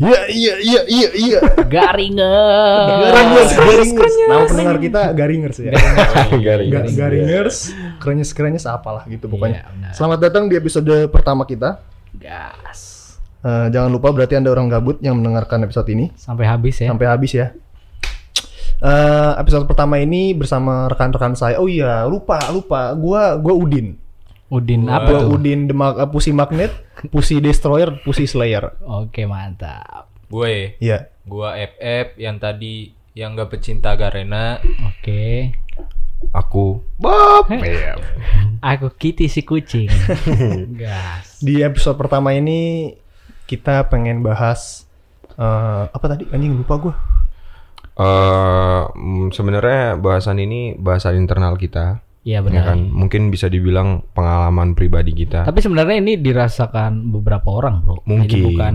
Iya iya iya iya iya. Garingers. Garingers, Garingers. Nama pendengar kita Garingers ya. Garing. Ga- Garingers, kerenyes kerenyes apalah gitu pokoknya. Iya. Selamat datang di episode pertama kita. Gas. Eh, jangan lupa berarti anda orang gabut yang mendengarkan episode ini Sampai habis ya. sampai habis ya. Eh, episode pertama ini bersama rekan-rekan saya. Oh iya, lupa lupa. Gua gua Udin. Udin apa tuh? Udin the Mag- eh, Pussy Magnet, Pussy Destroyer, Pussy Slayer. Oke, mantap. Gue, Iya. gua FF yang tadi yang gak pecinta Garena. Oke. Aku Bob. Iya. Aku Kitty si kucing. Gas. Di episode pertama ini kita pengen bahas eh, apa tadi? Anjing lupa gua. Eh, mm, sebenarnya bahasan ini bahasan internal kita. Iya Ya benar. kan, mungkin bisa dibilang pengalaman pribadi kita. Tapi sebenarnya ini dirasakan beberapa orang, Bro. Jadi Mungkin. bukan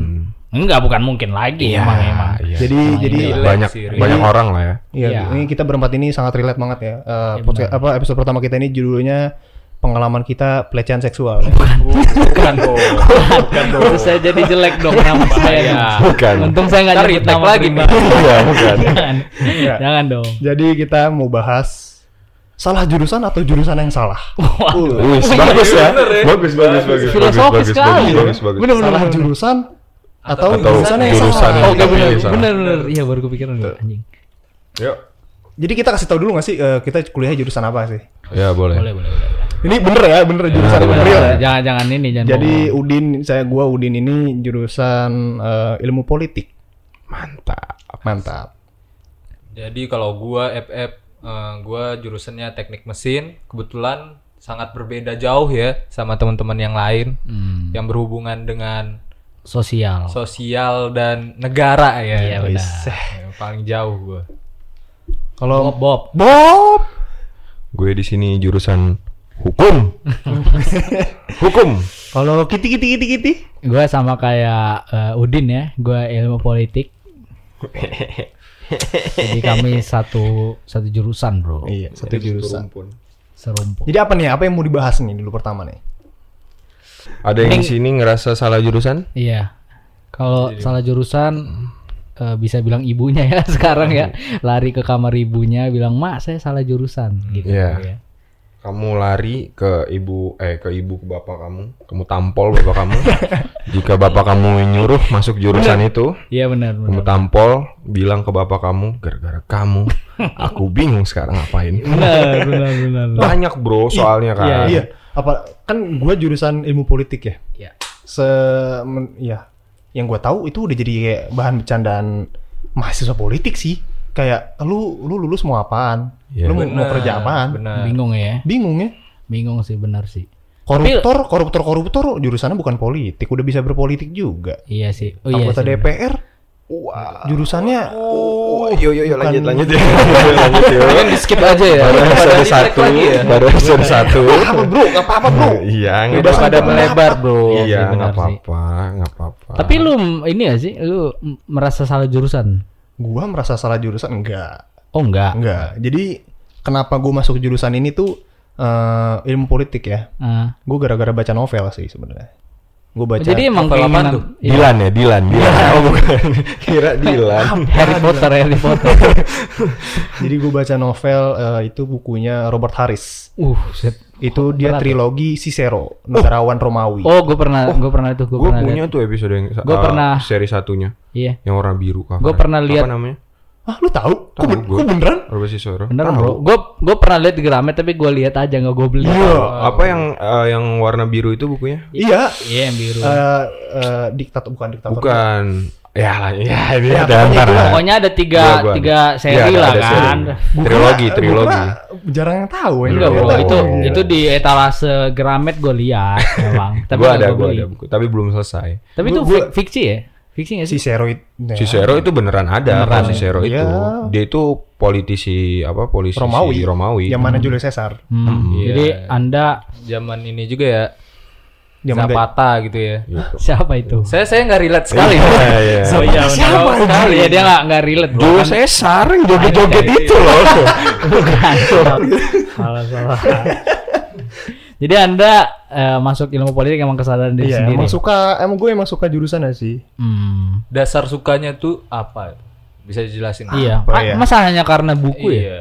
enggak bukan mungkin lagi Iya, emang emang. iya. Jadi jadi Relate banyak sih, banyak orang lah ya. Iya, Iya. ini kita berempat ini sangat relate banget ya. Eh, Iya, podcast- apa episode pertama kita ini judulnya pengalaman kita pelecehan seksual. Bukan dong. Terus saya jadi jelek dong nama saya. Bukan. Untung saya nggak nyebut nama lagi. Iya, bukan. Jangan. Jangan dong. Jadi kita mau bahas salah jurusan atau jurusan yang salah. Wih, bagus ya. Bagus, bagus, bagus. Filosofis bagus, sekali. Bagus, bagus, bagus. Bener, bener, salah bener. jurusan atau, Atau jurusan yang jurusan salah. yang Oke benar, Iya, salah. benar, benar. Iya baru kepikiran anjing. Yuk. Jadi kita kasih tahu dulu nggak sih eh, kita kuliah jurusan apa sih? Ya, boleh. Boleh, boleh, boleh. Ini bener ya, bener jurusan bener, real. boleh. Jangan jangan ini jangan. Jadi bohong. Udin, saya gua Udin ini jurusan eh, ilmu politik. Mantap. Mantap. Jadi kalau gua FF eh, gua jurusannya teknik mesin. Kebetulan sangat berbeda jauh ya sama teman-teman yang lain Hmm, yang berhubungan dengan sosial. sosial dan negara ya. Iya benar. Yang paling jauh gua. Kalau Bob, Bob. Bob, Gue di sini jurusan hukum. hukum. kalau kiti kiti kiti kiti. Gue sama kayak eh, Udin ya. Gue ilmu politik. Jadi kami satu satu jurusan bro. Iya, satu jurusan. Serumpun. Jadi apa nih? Apa yang mau dibahas nih dulu pertama nih? Ada yang di sini ngerasa salah jurusan? Iya. Kalau salah jurusan eh, bisa bilang ibunya ya sekarang ya lari ke kamar ibunya bilang mak saya salah jurusan gitu Iya. ya. Kamu lari ke ibu eh ke ibu ke bapak kamu, kamu tampol bapak kamu. Jika bapak kamu nyuruh masuk jurusan itu, Iya benar kamu benar. tampol, bilang ke bapak kamu, gara-gara kamu, aku bingung sekarang ngapain. Benar benar benar. Banyak bro soalnya kan. Iya, Iya, apa kan gua jurusan ilmu politik ya. Iya. Se men- ya yang gua tahu itu udah jadi kayak bahan bercandaan mahasiswa politik sih. Kayak lu lu lulus mau apaan? Iya. lu mau, mau kerja apaan? Benar. Bingung ya. Bingung ya. Bingung sih benar sih. Koruptor, koruptor, koruptor jurusannya bukan politik, udah bisa berpolitik juga. Iya sih. Oh iya Anggota sih. DPR Wah, jurusannya Oh, yo yo yo lanjut Bukan- lanjut ya. lanjut ya. Kan di skip aja ya. Baru episode satu, ya. baru episode satu. apa bro? Gak apa-apa bro. Iya, nggak Udah pada melebar bro. Iya, sih, nggak apa-apa, nggak apa-apa. Tapi lu ini gak sih? Lu merasa salah jurusan? Gua merasa salah jurusan enggak. Oh enggak. Enggak. Jadi kenapa gue masuk jurusan ini tuh eh, ilmu politik ya? Ah. Gue gara-gara baca novel sih sebenarnya. Gue baca. Jadi emang keinginan tuh? Iya. Dilan ya, Dilan, Dilan. Oh bukan, kira Dilan. Harry Potter, Harry Potter. Jadi gue baca novel eh, itu bukunya Robert Harris. uh, set. Itu dia berat ya? trilogi Cicero, negarawan Romawi. Oh, gue pernah, gue pernah itu, gue Gue pernah punya tuh episode yang Gua uh, pernah- seri satunya Iya, yang warna biru. Gua pernah lihat- Apa namanya? Ah, lu tahu? Kok, Tahu ben- gua. beneran? Robert Sisoro. bener bro. Gue gue pernah lihat di Gramet tapi gue lihat aja nggak gue beli. Iya. Apa yang uh, yang warna biru itu bukunya? Iya. Iya yang biru. Eh, eh, diktator bukan diktator. Bukan. Ya lah, ya ini Ya, ada pokoknya antara. itulah. Pokoknya ada tiga Gua- gua tiga ada. seri Iya, ada- lah ada kan. seri. Gua Trilogi, kira- trilogi. gua kira jarang yang tahu ya. Enggak bro, itu Oh, iya. itu di etalase Gramet gue lihat memang. Tapi Gue nggak ada, gua gue beli. ada buku, tapi belum selesai. Tapi Gua- itu gua- fik- fiksi ya? Fiksi nggak sih? Cicero itu. ya. Cicero itu beneran ada Beneran kan ya? Cicero itu. Iya. Dia itu politisi apa? Politisi Romawi. Romawi. Yang mana Julius Caesar? Hmm, Iya. Jadi anda Zaman ini juga ya. Zaman gak- Zapata gitu ya. Gitu. siapa itu? Saya saya nggak relate sekali. Iya, iya. Oh iya, Siapa sekali ya dia nggak nggak relate. Julius Caesar yang joget-joget itu loh. Bukan. salah salah. Jadi anda eh, masuk ilmu politik emang kesadaran diri Iya, sendiri. emang suka, emang gue emang suka jurusannya sih. Hmm. Dasar sukanya tuh apa? Bisa dijelasin? Iya. Apa ya? Masa hanya karena buku ya? Iya.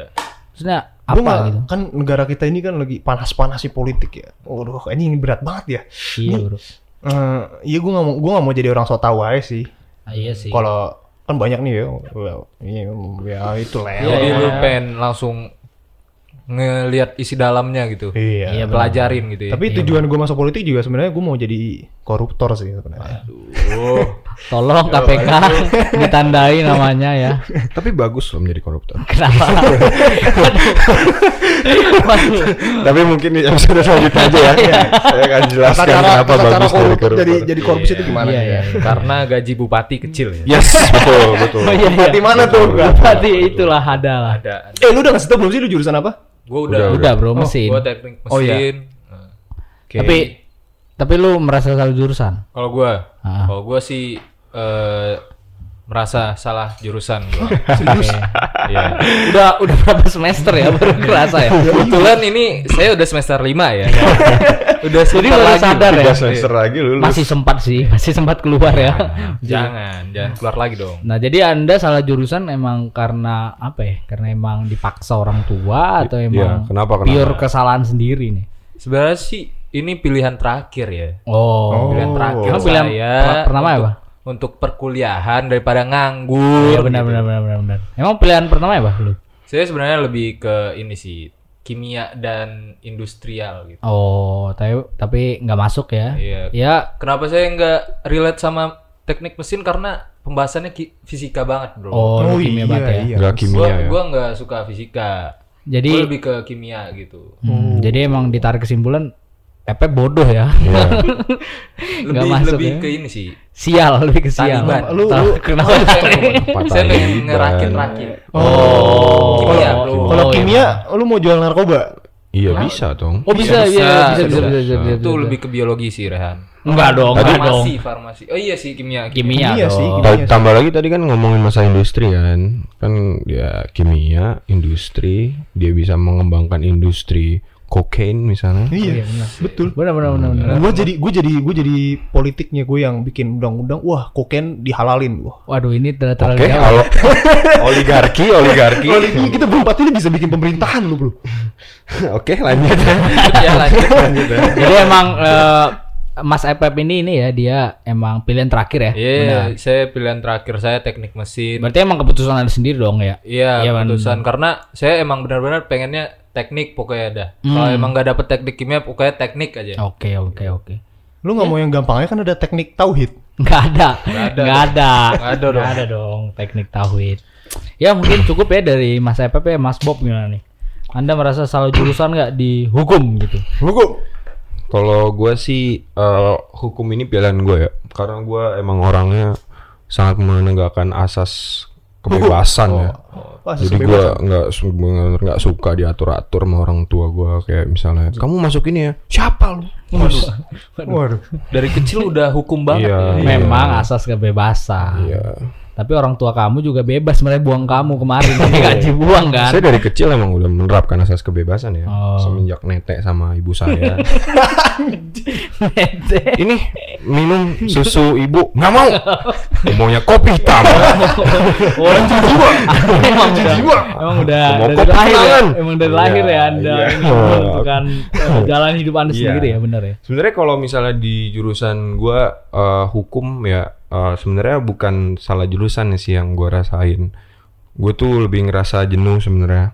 Maksudnya Gua apa nggak- gitu? Kan negara kita ini kan lagi panas-panas sih politik ya. Waduh, ini berat banget ya. Iya, Bro. Eh, iya gue nggak mau, gue nggak mau jadi orang so tau aja sih. Ah, iya sih. Kalau kan banyak nih ya, well, iya, ya itu lah. Iya, Jadi iya. lu pengen langsung ngelihat isi dalamnya gitu. Iya. Iya. Pelajarin gitu ya. Tapi tujuan gue masuk politik juga sebenarnya gue mau jadi koruptor sih sebenarnya. Oh, Tolong KPK ditandai namanya ya. Tapi bagus loh menjadi koruptor. Kenapa? Tapi mungkin di episode selanjutnya aja ya. Saya akan jelaskan cara, kenapa cara bagus korup, koruptor. jadi jadi korupsi itu gimana? Iya, iya. karena gaji bupati kecil ya. Yes, betul, betul. Oh iya, iya. Di mana tuh? Berarti itulah ada lah. Ada. Eh lu udah ngasih tau belum sih lu jurusan apa? Gue udah. Udah bro, mesin. Gue teknik mesin. Oh, iya. Nah, Oke. Tapi tapi lu merasa salah jurusan? Kalau gue, Ah. kalau gue sih eh, merasa salah jurusan gue. Serius? Iya. udah udah berapa semester ya baru kerasa ya? Kebetulan ini saya udah semester 5 ya. udah Jadi baru lagi. sadar ya? Semester lagi lulus. Masih sempat sih, masih sempat keluar ya. Jangan, jangan keluar lagi dong. Nah, jadi Anda salah jurusan emang karena apa ya? Karena emang dipaksa orang tua atau Iya, emang kenapa, kenapa? pure kesalahan sendiri nih? Sebenarnya sih ini pilihan terakhir ya. Oh. Pilihan terakhir Emang pilihan saya per- pertama apa? Untuk perkuliahan daripada nganggur. Iya benar gitu. benar benar benar benar. Emang pilihan pertama ya, Pak, lu? Saya sebenarnya lebih ke ini sih kimia dan industrial gitu. Oh, tapi tapi nggak masuk ya? Iya. Ya, Kenapa saya nggak relate sama teknik mesin karena pembahasannya ki- fisika banget bro. oh, lu kimia banget ya. iya. Enggak Gua kimia ya. gua nggak suka fisika. Jadi Gua lebih ke kimia gitu. hmm, jadi emang ditarik kesimpulan Pepe bodoh ya. Iya. Nggak Lebih masuk lebih ya. ke ini sih. Sial, lebih ke sial. Taliban. Lu- lu- kenapa? saya Taliban. saya pengen ngerakit-rakit. Oh, Kimia, oh, bro. oh, Kalau iya. kimia, lu mau jual narkoba? Iya bisa dong. Oh bisa, Bisa, iya, bisa, bisa, bisa. bisa, bisa, bisa, Itu lebih ke biologi sih Rehan. Enggak dong, enggak dong. Farmasi, farmasi. Oh iya sih kimia. Kimia Kimia sih, kimia. Ta- tambah lagi tadi kan ngomongin masa industri kan. Kan dia kimia, industri, dia bisa mengembangkan industri kokain misalnya. Iya, betul. Benar benar benar benar. Gue jadi gue jadi gue jadi politiknya gue yang bikin undang-undang. Wah, kokain dihalalin. Wah. Waduh, ini terlalu terlalu Oke, jauh. kalau oligarki, oligarki. Ini kita berempat ini bisa bikin pemerintahan lu, Bro. Oke, lanjut. ya lanjut. Jadi emang eh, Mas Epep ini ini ya dia emang pilihan terakhir ya. Iya, Benar. saya pilihan terakhir saya teknik mesin. Berarti emang keputusan Anda sendiri dong ya. Iya, Iya, Bang. keputusan karena saya emang benar-benar pengennya teknik pokoknya dah. Hmm. Kalau emang nggak dapet teknik kimia pokoknya teknik aja. Oke, oke, oke. Lu nggak mau yang gampangnya kan ada teknik tauhid. Nggak ada. Nggak ada Nggak ada. Nggak ada dong. Nggak ada dong teknik tauhid. Ya mungkin cukup ya dari Mas Epep ya Mas Bob gimana nih? Anda merasa salah jurusan nggak di hukum gitu? Hukum. Kalau gue sih eh, hukum ini pilihan gue ya, karena gue emang orangnya sangat menegakkan asas kebebasan ya. Wah, Jadi gue nggak nggak suka diatur atur sama orang tua gue kayak misalnya kamu masuk ini ya siapa lu? Waduh. Waduh. Dari kecil udah hukum banget Iya. ya. Memang asas kebebasan. Iya. Tapi orang tua kamu juga bebas sebenarnya buang kamu kemarin gaji buang kan. Saya dari kecil emang udah menerapkan asas kebebasan ya. Oh. Semenjak netek sama ibu saya. Nete. ini minum susu ibu nggak mau. Maunya kopi hitam. Oh, emang udah, emang udah Mau dari lahir ya, emang dari Iya, lahir ya anda iya. ini menentukan eh, jalan hidup anda Iya. sendiri ya benar ya. Sebenarnya kalau misalnya di jurusan gua eh, hukum ya eh, sebenarnya bukan salah jurusan sih yang gua rasain. Gue tuh lebih ngerasa jenuh sebenarnya.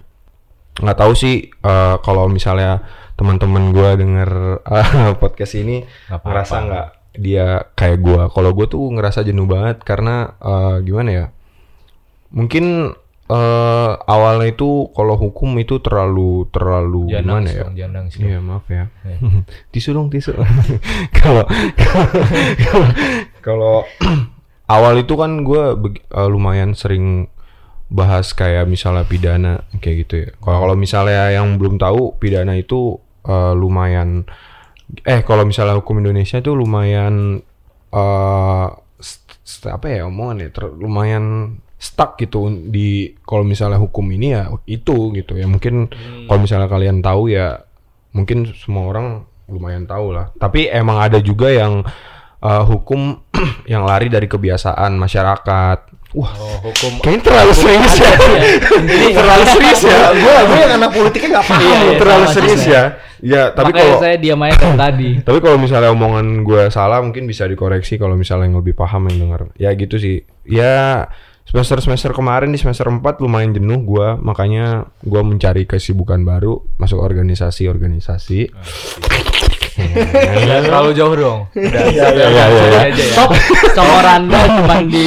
Nggak tahu sih eh, kalau misalnya teman-teman gua denger eh, podcast ini Nggak apa-apa. ngerasa nggak dia kayak gua. Kalau gue tuh ngerasa jenuh banget karena eh, gimana ya? Mungkin eh, awalnya itu kalau hukum itu terlalu terlalu Janang gimana ya? Janang. Iya maaf ya. Iya. tisu dong tisu. Kalau kalau- awal itu kan gue lumayan sering bahas kayak misalnya pidana kayak gitu ya. Kalau kalau misalnya yang belum tahu pidana itu eh, lumayan eh kalau misalnya hukum Indonesia itu lumayan eh st- apa ya omongan ya ter- lumayan stuck gitu di kalau misalnya hukum ini ya itu gitu ya mungkin kalau misalnya kalian tahu ya mungkin semua orang lumayan tahu lah. Tapi emang ada juga yang eh, hukum yang lari dari kebiasaan masyarakat. Wah, Oh, hukum kayaknya terlalu serius ya. Ini terlalu serius ya. gue gue yang anak politiknya nggak paham. Iya, iya, terlalu serius ya. Ya, tapi kalau saya diam aja dari tadi. tapi kalau misalnya omongan gue salah mungkin bisa dikoreksi kalau misalnya yang lebih paham yang dengar. Ya gitu sih. Ya semester semester kemarin di semester 4 lumayan jenuh gue makanya gue mencari kesibukan baru masuk organisasi organisasi. Jangan terlalu jauh dong. Udah, Iya, iya, iya, sini iya. aja ya. Stop. Sama Randa cuma di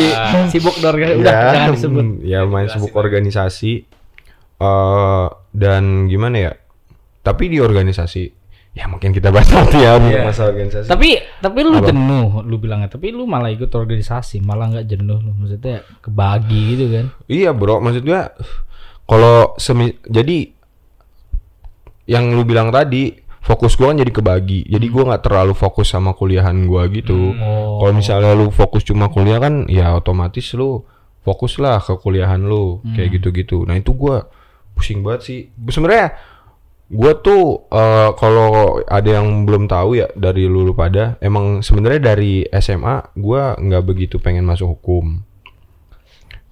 sibuk di organisasi. Udah ya, jangan disebut. mm, Ya main sibuk organisasi. eh dan gimana ya? Tapi di organisasi ya mungkin kita bahas nanti ya untuk Iya. masalah organisasi. Tapi tapi lu Apa? jenuh, lu bilangnya. Tapi lu malah ikut organisasi, malah nggak jenuh lu. Maksudnya kebagi gitu kan. Iya bro, maksud gua kalau semi jadi yang lu bilang tadi fokus gua kan jadi kebagi. Jadi gua nggak terlalu fokus sama kuliahan gua gitu. Oh. Kalau misalnya lu fokus cuma kuliah kan ya otomatis lu fokus lah ke kuliahan lu kayak gitu-gitu. Nah, itu gua pusing banget sih. Sebenarnya gua tuh eh, kalau ada yang belum tahu ya dari lu, lu pada emang sebenarnya dari SMA gua nggak begitu pengen masuk hukum.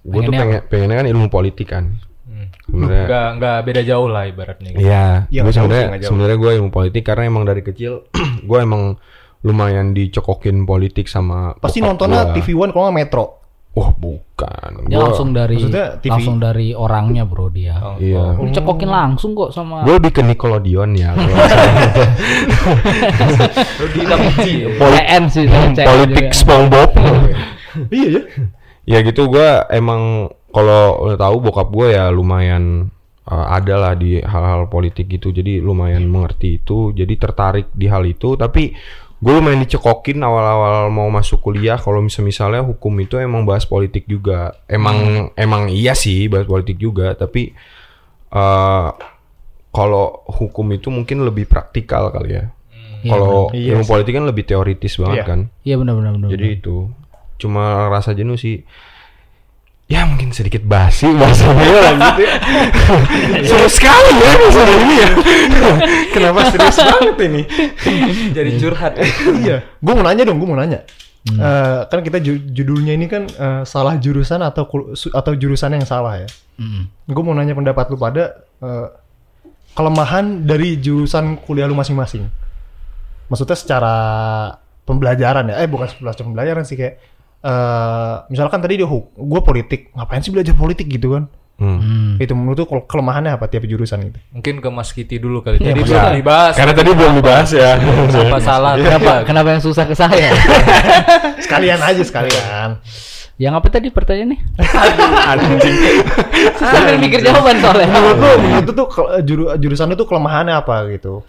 Gue tuh pengen pengennya kan ilmu politik kan. Hmm. Sebenarnya Nggak nggak beda jauh lah ibaratnya. gitu. Iya, Iya, gue sebenarnya sebenarnya gue ilmu politik karena emang dari kecil gue emang lumayan dicokokin politik sama Pasti nontonnya gua. TV One kalau nggak Metro. Wah bukan. Dia Gua- langsung dari maksudnya TV. langsung dari orangnya, Bro, dia. Oh, Iya. Lu cekokin langsung kok sama Gue lebih ke Nickelodeon ya. PN sih politik. SpongeBob. Iya ya. ya gitu gue emang kalau lo tahu bokap gue ya lumayan uh, ada lah di hal-hal politik gitu jadi lumayan mengerti itu jadi tertarik di hal itu tapi gue lumayan dicekokin awal-awal mau masuk kuliah kalau misal misalnya hukum itu emang bahas politik juga emang emang iya sih bahas politik juga tapi uh, kalau hukum itu mungkin lebih praktikal kali ya Iya, kalau. Iya ilmu sih. politik kan lebih teoritis banget Iya. kan Iya benar benar benar. jadi itu cuma rasa jenuh sih. Ya mungkin sedikit basi bahasanya lah gitu ya. Seru sekali ya masalah ini ya. Kenapa serius banget ini? Jadi curhat. iya. Gue mau nanya dong, gue mau nanya. Hmm. Eh, kan kita ju- judulnya ini kan eh, salah jurusan atau atau jurusan yang salah ya. Mm-mm. Gue mau nanya pendapat lu pada eh, kelemahan dari jurusan kuliah lu masing-masing. Maksudnya secara pembelajaran ya? Eh bukan sebelah pembelajaran sih kayak eh misalkan tadi dia huk, gue politik, ngapain sih belajar politik gitu kan? Hmm. Hmm. Itu menurut tuh kel- kelemahannya apa tiap jurusan gitu? Mungkin ke Mas Kiti dulu kali. Iya, Jadi belum dibahas. Karena tadi belum dibahas ya. apa salah Kenapa kenapa? kenapa yang susah ke saya? Sekalian aja sekalian. yang apa tadi pertanyaannya? Anjing. Sambil mikir jawaban soalnya. menurut lu, menurut tuh juru, jurusan tuh kelemahannya apa gitu?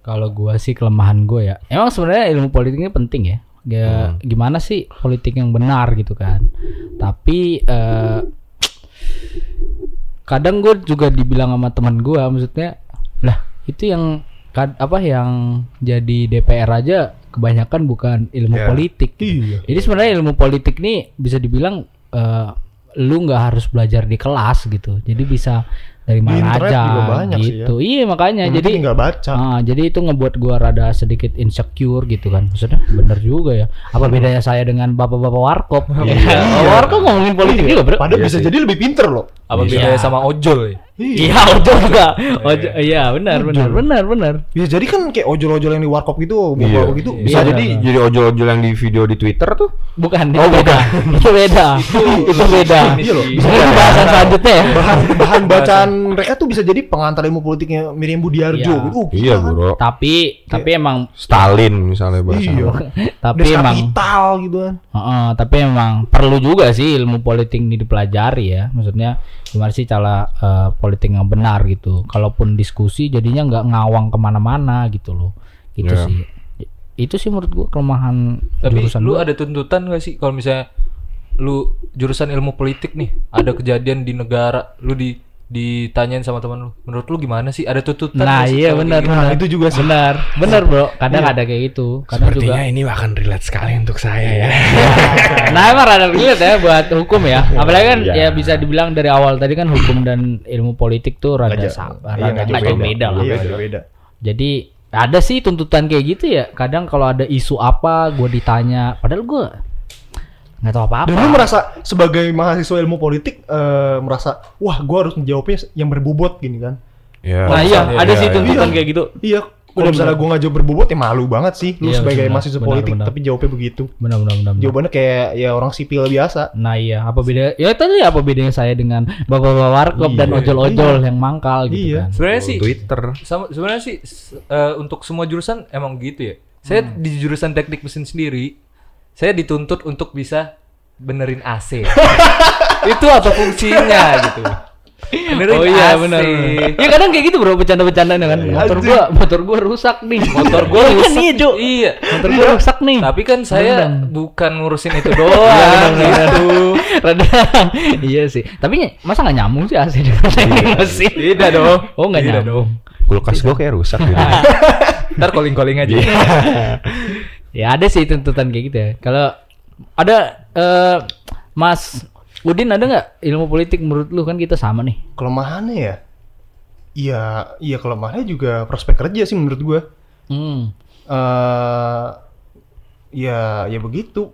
Kalau gua sih kelemahan gue ya. Emang sebenarnya ilmu politik ini penting ya. Ya gimana sih politik yang benar gitu kan. Tapi eh, kadang gue juga dibilang sama teman gua maksudnya lah itu yang kad- apa yang jadi DPR aja kebanyakan bukan ilmu Ya. politik. Iya. Jadi sebenarnya ilmu politik nih bisa dibilang eh, lu nggak harus belajar di kelas gitu. Jadi bisa dari mana internet aja juga banyak sih ya. gitu. Iya makanya Yang jadi nggak baca. Ah, jadi itu ngebuat gua rada sedikit insecure gitu kan. Maksudnya bener juga ya. Apa bedanya saya dengan bapak-bapak warkop? Ya, Bapak warkop ngomongin politik juga, Bro. Padahal Iya bisa sih. jadi lebih pinter loh. Apa Iya. bedanya sama ojol ya? Iya, ojol juga. Ojol, iya benar, benar, benar, benar. Bisa jadi kan kayak ojol-ojol yang di warkop gitu, Iya. warkop gitu. Bisa Iya, jadi jadi ojol-ojol yang di video di Twitter tuh. Bukan, Oh, itu beda. Itu beda. Itu beda. Iya loh, Bisa jadi bahasan selanjutnya ya. bahan bahan bacaan mereka tuh bisa jadi pengantar ilmu politiknya Miriam Budiarjo Iya. gitu. Uh, Iya, kan? Bro. Tapi tapi emang Stalin misalnya bahasa. Iya. tapi emang kapital gitu kan. Heeh, tapi emang perlu juga sih ilmu politik ini dipelajari ya. Maksudnya gimana sih cara eh, politik yang benar gitu. Kalaupun diskusi jadinya nggak ngawang ke mana-mana gitu loh. Gitu Iya. sih. Itu sih menurut gua kelemahan Tapi jurusan lu gua. ada tuntutan gak sih kalau misalnya lu jurusan ilmu politik nih, ada kejadian di negara, lu di ditanyain sama teman lu, menurut lu gimana sih? Ada tuntutan Nah iya benar gitu? Nah, benar itu juga sih. benar benar bro kadang ada kayak gitu kadang juga ini akan relate sekali untuk saya ya. nah emang rada relate ya buat hukum ya apalagi kan Iya. ya bisa dibilang dari awal tadi kan hukum dan ilmu politik tuh rada sama iya, rada jauh jauh beda lah Iya, beda. Jadi ada sih tuntutan kayak gitu ya. Kadang kalau ada isu apa, gue ditanya. Padahal gue nggak tahu apa-apa. Dan lu merasa sebagai mahasiswa ilmu politik eh, merasa wah gua harus menjawabnya yang berbobot gini kan. Ya. Nah iya, Iya, ada iya, sih iya. tuntutan Iya. kayak gitu. Iya, kalau misalnya gua nggak jawab berbobot ya malu banget sih lu Iya, sebagai benar, mahasiswa benar, politik benar. tapi jawabnya begitu. Benar benar benar. Jawabannya kayak ya orang sipil biasa. Nah iya, apa beda? Ya tadi apa bedanya saya dengan bapak-bapak warkop dan Iya, ojol-ojol yang mangkal gitu Iya. kan? Sebenarnya sih Twitter. sama sebenarnya sih eh, untuk semua jurusan emang gitu ya. Saya Hmm. di jurusan teknik mesin sendiri, saya dituntut untuk bisa benerin AC. Itu apa fungsinya gitu. Benerin Oh iya AC. benar. Ya kadang kayak gitu bro, bercanda-bercanda kan. Motor gua, motor gua rusak nih. Motor gue Iya, rusak. nih. Iya. Motor gua rusak nih. Tapi kan saya Beneran. bukan ngurusin itu Iya, doang benar, gitu. Rada iya sih. Tapi masa nggak nyambung sih AC dengan teknik mesin? Tidak dong. Oh nggak Tidak nyambung. Kulkas gua kayak rusak gitu. Ntar calling-calling aja. Ya ada sih tuntutan kayak gitu ya. Kalau ada eh, Mas Udin ada nggak ilmu politik menurut lu kan kita sama nih. Kelemahannya ya? Iya, iya kelemahannya juga prospek kerja sih menurut gua. Hmm. eh ya, ya begitu.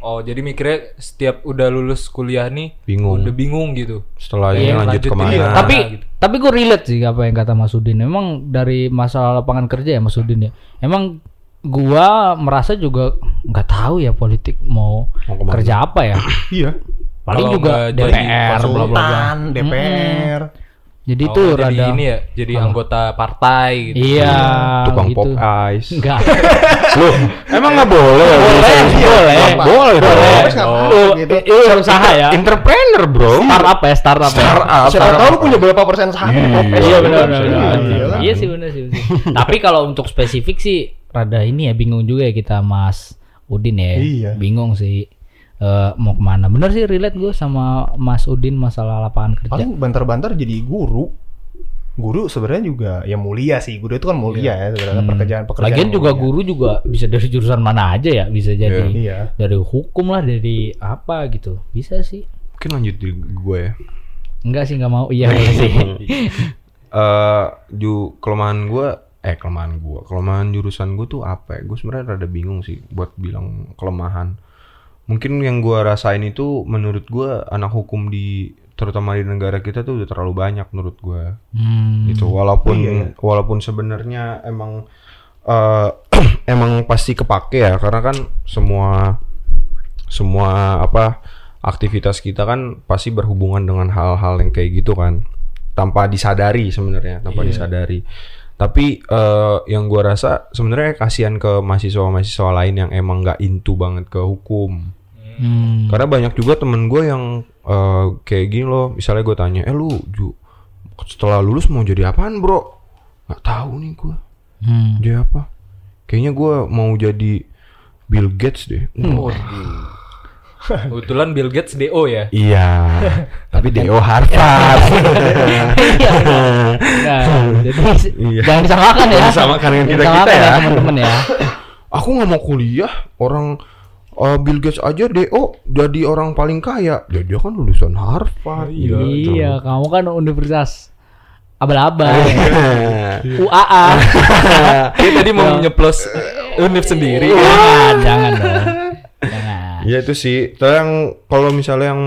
Oh, jadi mikirnya setiap udah lulus kuliah nih Bingung. udah bingung gitu. Setelah ini lanjut lanjut ke mana? iya. tapi gitu. tapi gue relate sih apa yang kata Mas Udin. Memang dari masalah lapangan kerja ya Mas Udin ya. Emang gua merasa juga nggak tahu ya politik mau, Mau ke mana? kerja apa ya. Iya. Paling Kalau juga DPR bla bla DPR. Jadi Oh, itu jadi rada ini ya, jadi anggota partai gitu. Iya, Tukang gitu. pop ice. Enggak. Loh, emang nggak boleh? Boleh, boleh. Boleh. Terus ngapain Oh, gitu? itu usaha ya. Entrepreneur, bro. Startup ya, startup. ya. Startup. Siapa tahu lu punya berapa persen saham? Iya benar benar. Iya, benar. iya kan? Iya sih benar sih. benar sih. Tapi kalau untuk spesifik sih rada ini ya bingung juga ya kita Mas Udin ya. Iya. Bingung sih eh, mau ke mana. Bener sih relate gue sama Mas Udin masalah lapangan kerja. Paling bantar-bantar jadi guru. Guru sebenarnya juga ya mulia sih. Guru itu kan mulia ya sebenarnya pekerjaan pekerjaan. Lagian juga mulia. guru juga bisa dari jurusan mana aja ya, bisa jadi Iya. dari hukum lah, dari apa gitu. Bisa sih. Mungkin lanjut di gue ya. Enggak sih nggak mau. Iya iya sih. Eh, ju kelemahan gue eh kelemahan gue kelemahan jurusan gue tuh apa ya? Gue sebenarnya rada bingung sih buat bilang kelemahan. Mungkin yang gue rasain itu menurut gue anak hukum di terutama di negara kita tuh udah terlalu banyak menurut gue Hmm. gitu walaupun Iya, iya. walaupun sebenarnya emang eh, emang pasti kepake ya. Karena kan semua semua apa aktivitas kita kan pasti berhubungan dengan hal-hal yang kayak gitu kan. Tanpa disadari sebenarnya tanpa disadari tapi eh, yang gua rasa sebenarnya kasihan ke mahasiswa-mahasiswa lain yang emang nggak into banget ke hukum. Hmm. karena banyak juga temen gue yang eh, kayak gini loh. Misalnya gue tanya eh lu Ju setelah lulus mau jadi apaan bro? Nggak tahu nih gue Hmm. jadi apa? Kayaknya gue mau jadi Bill Gates deh. Wah, Kebetulan Bill Gates DO ya. iya tapi DO Harvard Iya. Nah, jadi Iya. jangan disamakan ya. Jangan disamakan dengan Jangan kita-kita disamakan ya. teman-teman ya. aku nggak mau kuliah orang eh, Bill Gates aja DO jadi orang paling kaya ya dia kan lulusan Harvard gitu. Iya, kamu kan universitas abal-abal. Iya. UAA. Dia tadi mau nyeplos eh, univ sendiri. jangan, jangan dong. Jangan. Ya itu sih. Terus yang kalau misalnya yang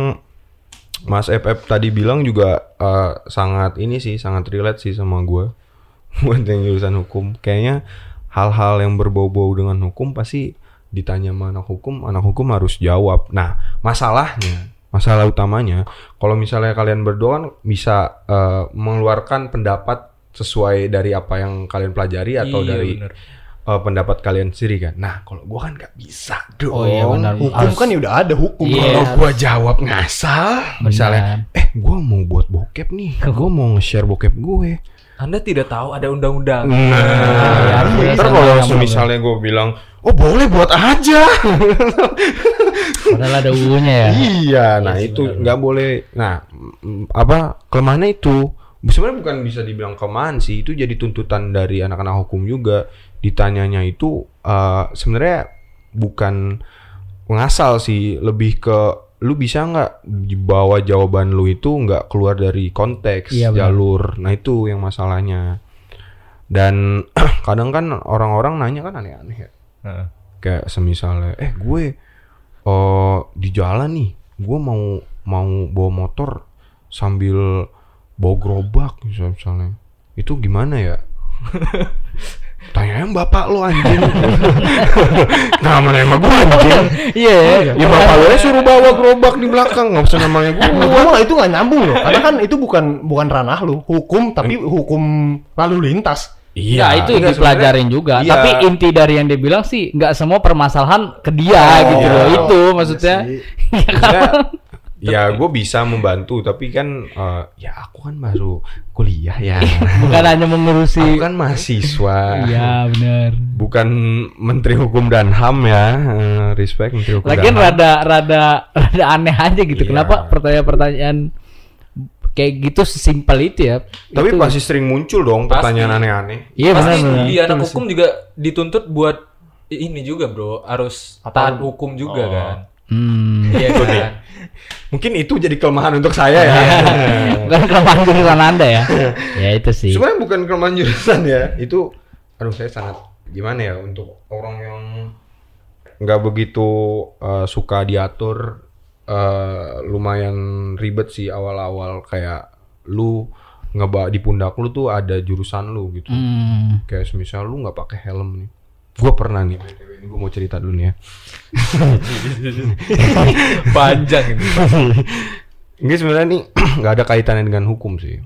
Mas FF tadi bilang juga eh, sangat ini sih, sangat relate sih sama gue. Buat yang jurusan hukum, kayaknya hal-hal yang berbau-bau dengan hukum pasti ditanya sama anak hukum, anak hukum harus jawab. Nah, masalahnya, masalah utamanya, kalau misalnya kalian berdua kan bisa eh, mengeluarkan pendapat sesuai dari apa yang kalian pelajari atau Iya, dari bener. Eh, pendapat kalian sendiri kan. Nah, kalau gua kan nggak bisa dong. Oh iya benar. Hukum Harus- kan ya udah ada hukum. Iya. Kalau gua jawab ngasal, misalnya, eh gua mau buat bokep nih, gua mau nge-share bokep gue. Anda tidak tahu ada undang-undang. Iya, Nah, iya, ntar sama kalau misalnya gua bilang, oh boleh buat aja. Padahal ada UU-nya ya. iya, nah itu nggak boleh. Nah, mm, apa kelemahannya itu? Sebenarnya bukan bisa dibilang kelemahan sih, itu jadi tuntutan dari anak-anak hukum juga. Ditanyanya itu eh, sebenarnya bukan ngasal sih, lebih ke lu bisa nggak dibawa jawaban lu itu nggak keluar dari konteks Iya, jalur. Nah itu yang masalahnya. Dan kadang kan orang-orang nanya kan aneh-aneh ya. Heeh. Kayak semisalnya, eh gue eh di jalan nih, gue mau mau bawa motor sambil bawa gerobak misal- misalnya. Itu gimana ya? Tanyain bapak lo anjing. nah, mana emang gue anjing. Iya. Ya bapak lo suruh bawa gerobak di belakang, nggak usah namanya gue. Gua malah itu nggak nyambung loh. Karena kan itu bukan bukan ranah lu, hukum tapi hukum lalu lintas. Iya, itu enggak, dipelajarin juga. iya. Tapi inti dari yang dia bilang sih nggak semua permasalahan ke dia Oh, gitu iya. loh. Itu maksudnya. Maksudnya, ya gue bisa membantu tapi kan eh, ya aku kan baru kuliah ya Bukan hanya mengurusi. aku kan mahasiswa Iya benar. bukan menteri hukum dan ham ya Eh, respect menteri hukum Lagian dan ham rada rada rada aneh aja gitu. Iya. Kenapa pertanyaan-pertanyaan kayak gitu sesimpel itu ya? tapi Itu- pasti sering muncul dong Pasti. pertanyaan aneh-aneh Iya benar Pasti benar. di anak hukum juga dituntut buat ini juga bro harus taat hukum juga kan Hmm. iya kan mungkin itu jadi kelemahan untuk saya ya Bukan kelemahan jurusan anda ya? ya itu sih. sebenarnya bukan kelemahan jurusan ya itu aduh saya sangat gimana ya untuk orang yang nggak begitu eh, suka diatur eh, lumayan ribet sih awal-awal kayak lu ngeba di pundak lu tuh ada jurusan lu gitu Hmm. kayak semisal lu nggak pakai helm nih gue pernah nih BTW, ini gue mau cerita dulu nih ya panjang ini Ini sebenarnya nih nggak ada kaitannya dengan hukum sih.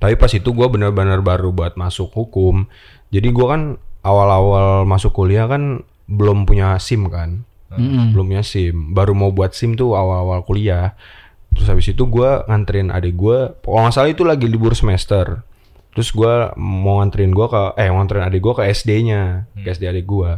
Tapi pas itu gue benar-benar baru buat masuk hukum. Jadi gue kan awal-awal masuk kuliah kan belum punya SIM kan. Mm-mm. Belum punya SIM. Baru mau buat SIM tuh awal-awal kuliah. Terus habis itu gue nganterin adik gue. Kalau nggak salah itu lagi libur semester. Terus gue mau nganterin gue ke eh mau nganterin adik gue ke SD-nya, ke SD adik gue.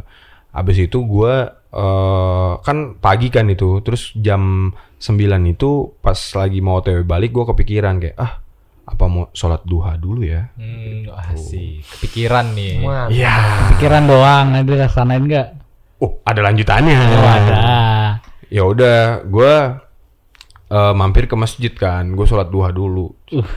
Habis itu gue eh kan pagi kan itu. Terus jam 9 itu pas lagi mau OTW balik gue kepikiran kayak ah apa mau sholat duha dulu ya? hmm, asik kepikiran nih Iya. Pikiran doang, ada rasain nggak? Oh ada lanjutannya. Oh, ada. Ya udah gue eh, mampir ke masjid kan. Gue sholat duha dulu. Uh,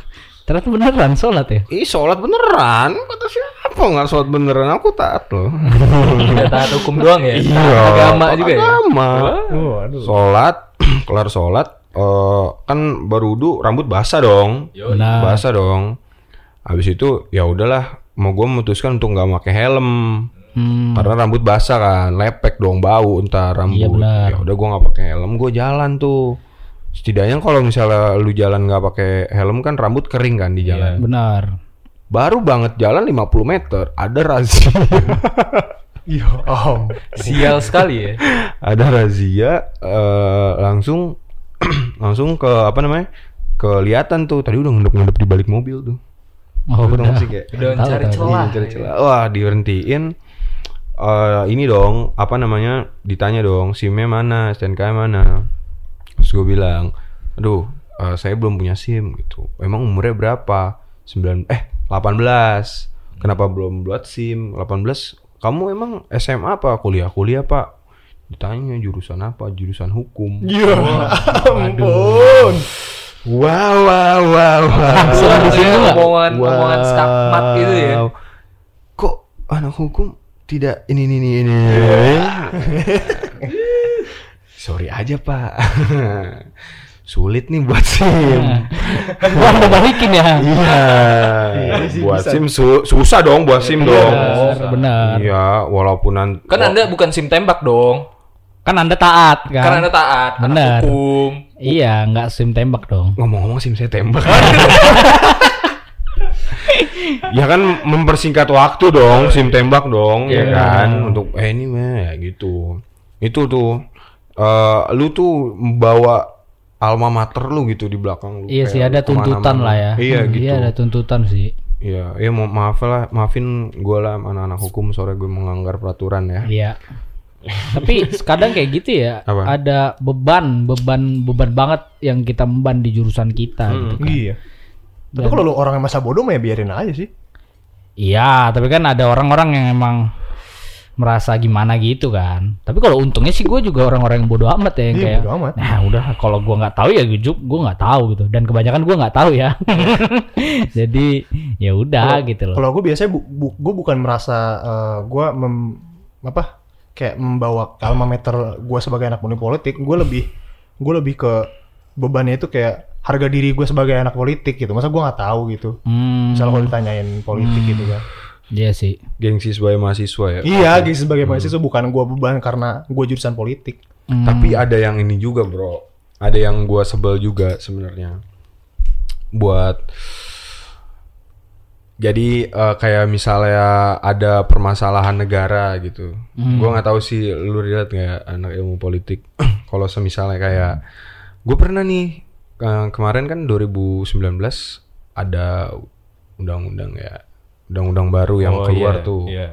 ternyata beneran sholat ya? Ih sholat beneran? Kata siapa? Nggak sholat beneran aku taat loh. Tidak taat hukum doang ya? Iya, agama juga ya? Agama. Oh, aduh. sholat kelar sholat eh, kan baru wudhu rambut basah dong. Benar. basah dong. Habis itu ya udahlah mau gue memutuskan untuk nggak pakai helm. Hmm. karena rambut basah kan lepek dong bau entar rambut. Iya, ya udah gue nggak pakai helm gue jalan tuh setidaknya kalau misalnya lu jalan nggak pakai helm kan rambut kering kan di jalan Benar. Baru banget jalan 50 meter, ada razia. Iya, om. sial sekali ya ada razia eh, langsung langsung ke apa namanya? Kelihatan tuh tadi udah ngendep-ngendep di balik mobil tuh. Oh, udah. gak sih kayak udah mencari tahu. celah Iya, cari celah. Wah, diberhentiin. Eh ini dong, apa namanya? Ditanya dong, SIM-nya mana, STNK mana. Terus gue bilang, "Aduh, eh, saya belum punya SIM gitu. Emang umurnya berapa?" 9 eh 18. Kenapa belum buat SIM? 18. Kamu emang SMA apa? Kuliah, kuliah, Pak. Ditanya jurusan apa? Jurusan hukum. Iya. Ampun. Wow, wow, wow, wow. Langsung di situ nggak? omongan omongan skakmat gitu ya Wow. Kok anak hukum tidak ini ini ini ini. Sorry aja pak. Sulit nih buat SIM. Gua mau balikin ya. Iya. sih buat. SIM su- susah dong buat SIM dong. Benar, benar. Iya, walaupun kan anda bukan sim tembak dong Kan Anda taat kan? karena anda taat Benar. hukum Iya, nggak sim tembak dong. ngomong-ngomong SIM saya tembak. ya kan mempersingkat waktu dong, SIM tembak dong, ya Iya. kan untuk eh ini mah ya gitu. Itu tuh eh lu tuh bawa alma mater lu gitu di belakang lu. Iya sih ada tuntutan lah ya. Iya Hmm, gitu. Iya ada tuntutan sih. Iya, ya mau maaf lah, maafin gue lah anak-anak hukum sore gue melanggar peraturan ya. Iya. Tapi kadang kayak gitu ya. Apa? Ada beban, beban, beban banget yang kita memban di jurusan kita. Hmm. Gitu kan. Iya. Tapi kalau lu orang yang masa bodoh mah ya biarin aja sih. Iya, tapi kan ada orang-orang yang emang merasa gimana gitu kan. Tapi kalau untungnya sih gue juga orang-orang yang bodoh amat ya yang Iya, kayak bodo amat. nah udah kalau gue nggak tahu ya gue gue nggak tahu gitu dan kebanyakan gue nggak tahu ya. Jadi ya udah gitu loh. Kalau gue biasanya bu, bu- gue bukan merasa eh, gue mem, apa kayak membawa alma mater gue sebagai anak muda politik, gue lebih gue lebih ke bebannya itu kayak harga diri gue sebagai anak politik gitu. Masa gue nggak tahu gitu. Hmm, Misalnya kalau ditanyain politik gitu kan. Iya sih. Gengsi sebagai mahasiswa ya. Iya, gitu sebagai mahasiswa bukan gue beban karena gue jurusan politik. Hmm. Tapi ada yang ini juga bro. Ada yang gua sebel juga sebenarnya. Buat jadi eh, kayak misalnya ada permasalahan negara gitu. Gua nggak tahu sih lu lihat nggak anak ilmu politik. Kalau semisalnya kayak gue pernah nih eh, kemarin kan 2019 ada undang-undang ya, undang-undang baru yang Oh, keluar iya, tuh iya.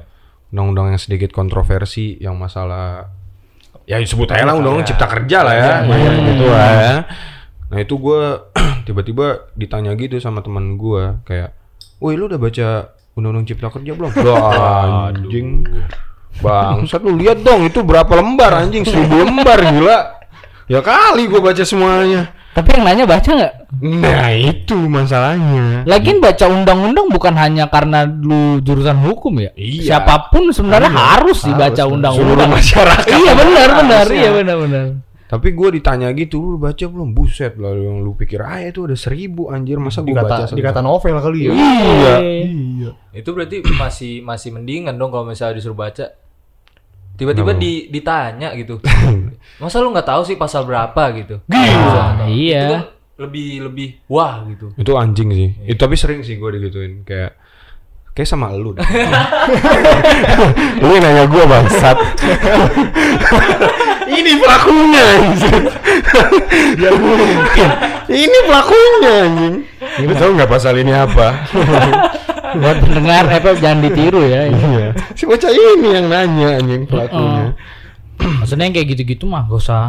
undang-undang yang sedikit kontroversi yang masalah ya disebut aja lah undang-undang cipta kerja lah ya, Iya, gitu lah ya. Nah itu gue tiba-tiba ditanya gitu sama teman gue kayak, woi lu udah baca undang-undang cipta kerja belum? Wah anjing, bangsat lu lihat dong itu berapa lembar anjing seribu lembar gila. Ya kali gue baca semuanya. Tapi yang nanya baca nggak? Nah itu masalahnya. Lagian baca undang-undang bukan hanya karena lu jurusan hukum ya. Iya. Siapa pun sebenarnya harus dibaca Seluruh undang-undang. masyarakat. Iya benar benar, iya benar benar. Tapi gue ditanya gitu, lu baca belum? Buset lah, yang lu pikir ah itu ada seribu anjir, masa gue baca Dikata satu- dikata novel kali ya. Iya. Iya. Itu berarti masih masih mendingan dong kalau misalnya disuruh baca. Tiba-tiba di, ditanya gitu. Masa lu nggak tahu sih pasal berapa gitu? Ah, Itu iya. kan lebih lebih wah gitu. Itu anjing sih. Itu tapi sering sih gue digituin kayak kayak sama lu. deh. lu nanya gue bangsat. Ini pelakunya anjing. ya mungkin. Ini pelakunya anjing. Lu tahu nggak pasal ini apa? Buat pendengar apa jangan ditiru ya. Iya. Si bocah ini yang nanya anjing pelakunya. Maksudnya yang kayak gitu-gitu mah gak usah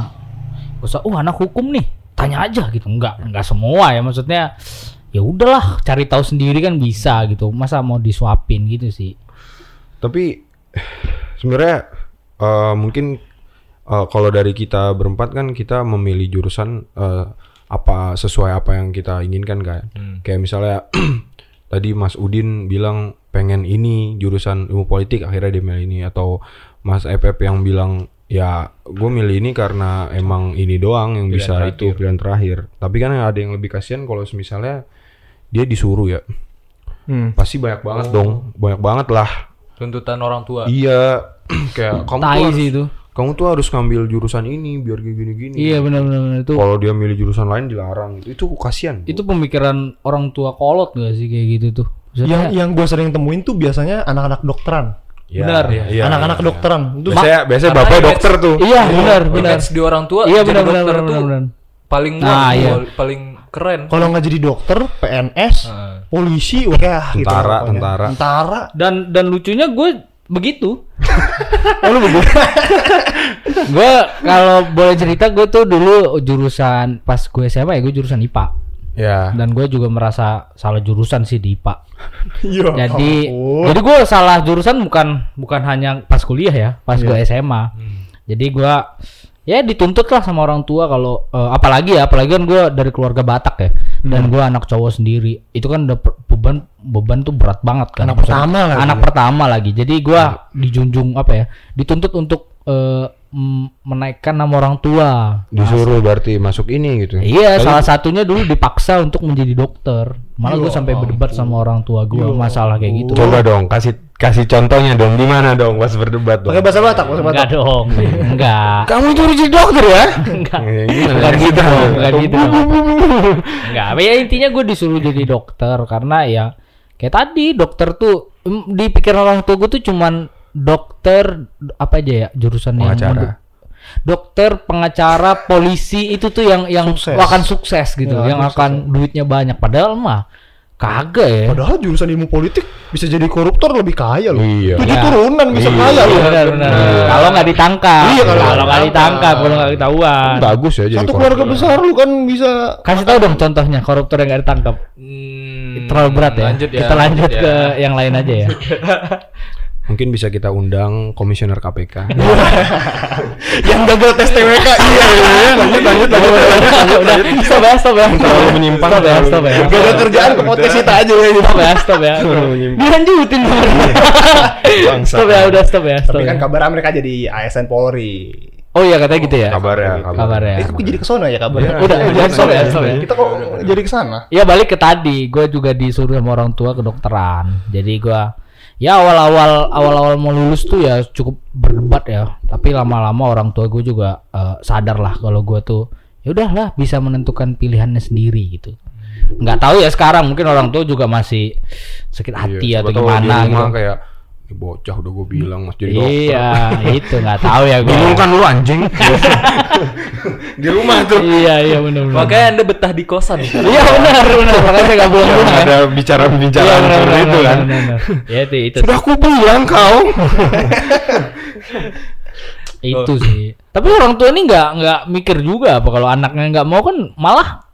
gak usah oh anak hukum nih tanya aja gitu. Enggak enggak semua ya. Maksudnya ya udahlah cari tahu sendiri kan bisa gitu. Masa mau disuapin gitu sih? Tapi sebenarnya eh, mungkin eh, kalau dari kita berempat kan kita memilih jurusan eh, apa sesuai apa yang kita inginkan kan. Kayak misalnya tadi Mas Udin bilang pengen ini jurusan ilmu politik akhirnya dia milih ini. Atau Mas FF yang bilang ya gue milih ini karena emang ini doang yang bisa itu pilihan terakhir. Tapi kan ada yang lebih kasihan kalau misalnya dia disuruh ya. Hmm. Pasti banyak banget dong, banyak banget lah. Tuntutan orang tua. Iya, kayak kamu tuh harus, itu kamu tuh harus ngambil jurusan ini biar kayak gini-gini. iya benar-benar benar. itu Kalau dia milih jurusan lain dilarang, itu, itu kasihan. itu pemikiran orang tua kolot gak sih kayak gitu tuh Yang yang gue sering temuin tuh biasanya anak-anak dokteran. Ya, benar. iya, anak-anak iya. kedokteran. Itu Biasanya, biasanya Karena bapak image- dokter tuh. iya benar benar Image di orang tua iya jadi benar benar dokter benar tuh benar paling Nah, iya. paling keren. kalau nggak jadi dokter, PNS, Nah. polisi, wah ya, gitu Tentara, tentara. Tentara. dan dan lucunya gue begitu oh lu begitu gue kalau boleh cerita gue tuh dulu jurusan pas gue SMA ya gue jurusan IPA Ya. dan gue juga merasa salah jurusan sih di IPA. Iya. jadi ampun. jadi gue salah jurusan bukan bukan hanya pas kuliah ya pas gue SMA jadi gue ya dituntut lah sama orang tua kalau eh, apalagi ya apalagi kan gue dari keluarga Batak ya. Dan gue anak cowok sendiri. Itu kan udah beban beban tuh berat banget kan. Anak Maksudnya, pertama lagi. anak pertama lagi. Jadi gue dijunjung apa ya dituntut untuk m- menaikkan nama orang tua Disuruh berarti masuk ini gitu. Iya, salah satunya dulu dipaksa untuk menjadi dokter. Malah gue Ya sampai berdebat sama orang tua gue masalah kayak gitu. Coba dong, kasih kasih contohnya dong. Di mana dong pas berdebat dong? Pakai bahasa Batak, bahasa Enggak Batak. dong, enggak. Kamu itu harus jadi dokter ya? Enggak. Gimana? Bukan gitu dong, Atau gitu bu- dong. Enggak, ya intinya gue disuruh jadi dokter karena ya kayak tadi dokter tuh di pikiran orang tua gue tuh cuman dokter apa aja ya jurusan yang Pengacara. dokter, pengacara, polisi itu tuh yang yang Sukses. akan sukses gitu, Ya, yang sukses. akan duitnya banyak. Padahal mah kagak ya. Padahal jurusan ilmu politik bisa jadi koruptor lebih kaya loh. Iya. Tujuh Ya. turunan bisa Iya. kaya loh. benar benar. Kalau nggak ditangkap, Iya, kalau kalau nggak ditangkap, kalau nggak ketahuan. Bagus ya jadi Satu koruptor. keluarga besar lu kan bisa Kasih tahu dong contohnya koruptor yang nggak ditangkap. Hmm, Terlalu berat ya. Lanjut ya. Kita lanjut ya. ke yang lain aja ya. Mungkin bisa kita undang komisioner KPK. Yang gagal tes TWK iya iya lanjut lanjut lanjut Udah, stop ya, stop ya. Terlalu menyimpang, Stop ya, stop ya. Gagal kerjaan ke podcast kita aja ya Stop ya, stop ya. Terlalu. Dilanjutin. Stop ya, udah stop ya. Tapi kan ya. kabar mereka jadi ASN Polri Oh iya katanya gitu ya. Kabar ya, kabar. Kabar ya. Eh, kok jadi ke sana ya kabarnya? Udah, udah stop ya, stop ya. Kita kok jadi ke sana? Ya balik ke tadi, gue juga disuruh sama orang tua kedokteran. Jadi gue ya awal-awal awal-awal mau lulus tuh ya cukup berdebat ya. Tapi lama-lama orang tua gue juga eh, sadar lah kalau gue tuh ya udahlah bisa menentukan pilihannya sendiri gitu. Nggak tahu ya sekarang mungkin orang tua juga masih sakit hati Iya, atau gimana gitu. kayak "Ini bocah udah gue bilang mas jadi dokter. Iya, itu nggak tahu ya gue. Bingung kan lu anjing. di rumah tuh. Iya iya benar benar. Makanya anda betah di kosan. Iya benar benar. Makanya saya nggak pulang Yang rumah. ada bicara-bicara Iya, benar, seperti benar, itu kan. benar, benar. Ya itu itu. Sudah aku bilang kau. itu sih tapi orang tua ini nggak nggak mikir juga apa kalau anaknya nggak mau kan malah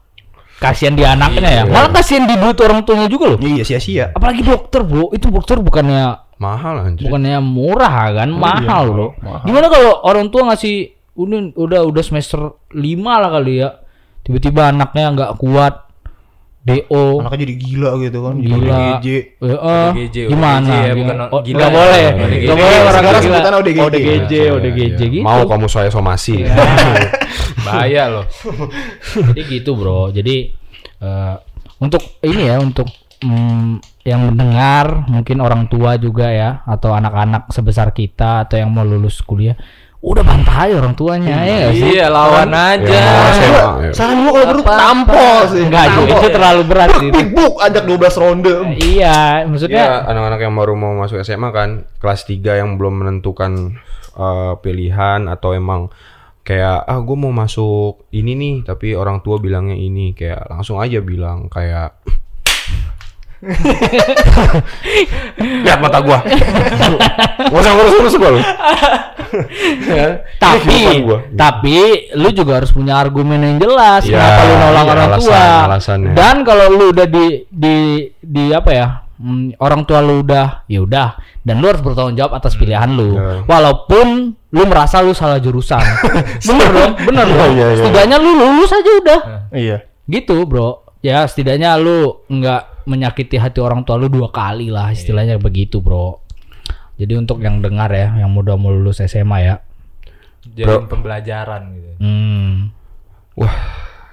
kasihan di anaknya ya malah kasihan di duit orang tuanya juga loh Iya sia-sia. apalagi dokter bro itu dokter bukannya Mahal anjir. bukannya murah kan mahal bro mahal. gimana kalau orang tua ngasih ini udah udah semester 5 lah kali ya tiba-tiba anaknya nggak kuat do Anaknya jadi gila gitu kan. jadi gila ODGJ. Eh, eh, ODGJ, gimana ODGJ ya, Gimana? bukan Oh, gila nggak boleh ODGJ. nggak boleh orang gila sebutannya ODGJ. ODGJ Iya, ODGJ iya. gitu Mau kamu saya somasi. Bahaya loh. jadi gitu bro jadi eh, untuk ini ya untuk mm, yang mendengar mungkin orang tua juga ya atau anak-anak sebesar kita atau yang mau lulus kuliah udah bantai orang tuanya ya sih Iya lawan aja. Ya, ya. Saran gua kalau perlu tampol sih. enggak juga Tampol. itu terlalu berat sih Big book ajak 12 ronde. iya maksudnya Ya, anak-anak yang baru mau masuk SMA kan, kelas 3 yang belum menentukan eh, pilihan atau emang kayak ah gue mau masuk ini nih, tapi orang tua bilangnya ini, kayak langsung aja bilang kayak Lihat mata gua. Gak usah ngurus-ngurus gua lu. Ya, tapi gua. tapi lu juga harus punya argumen yang jelas Ya, kenapa lu nolak iya, orang alasan- tua alasannya. dan kalau lu udah di di di apa ya hmm, orang tua lu udah ya udah dan lu harus bertanggung jawab atas pilihan lu Ya. walaupun lu merasa lu salah jurusan bener dong bener dong iya, iya. setidaknya lu lulus aja udah Iya. gitu bro ya setidaknya lu nggak menyakiti hati orang tua lu dua kali lah istilahnya begitu bro jadi untuk yang dengar ya yang udah mau lulus SMA ya Jadi pembelajaran gitu. Hmm. Wah,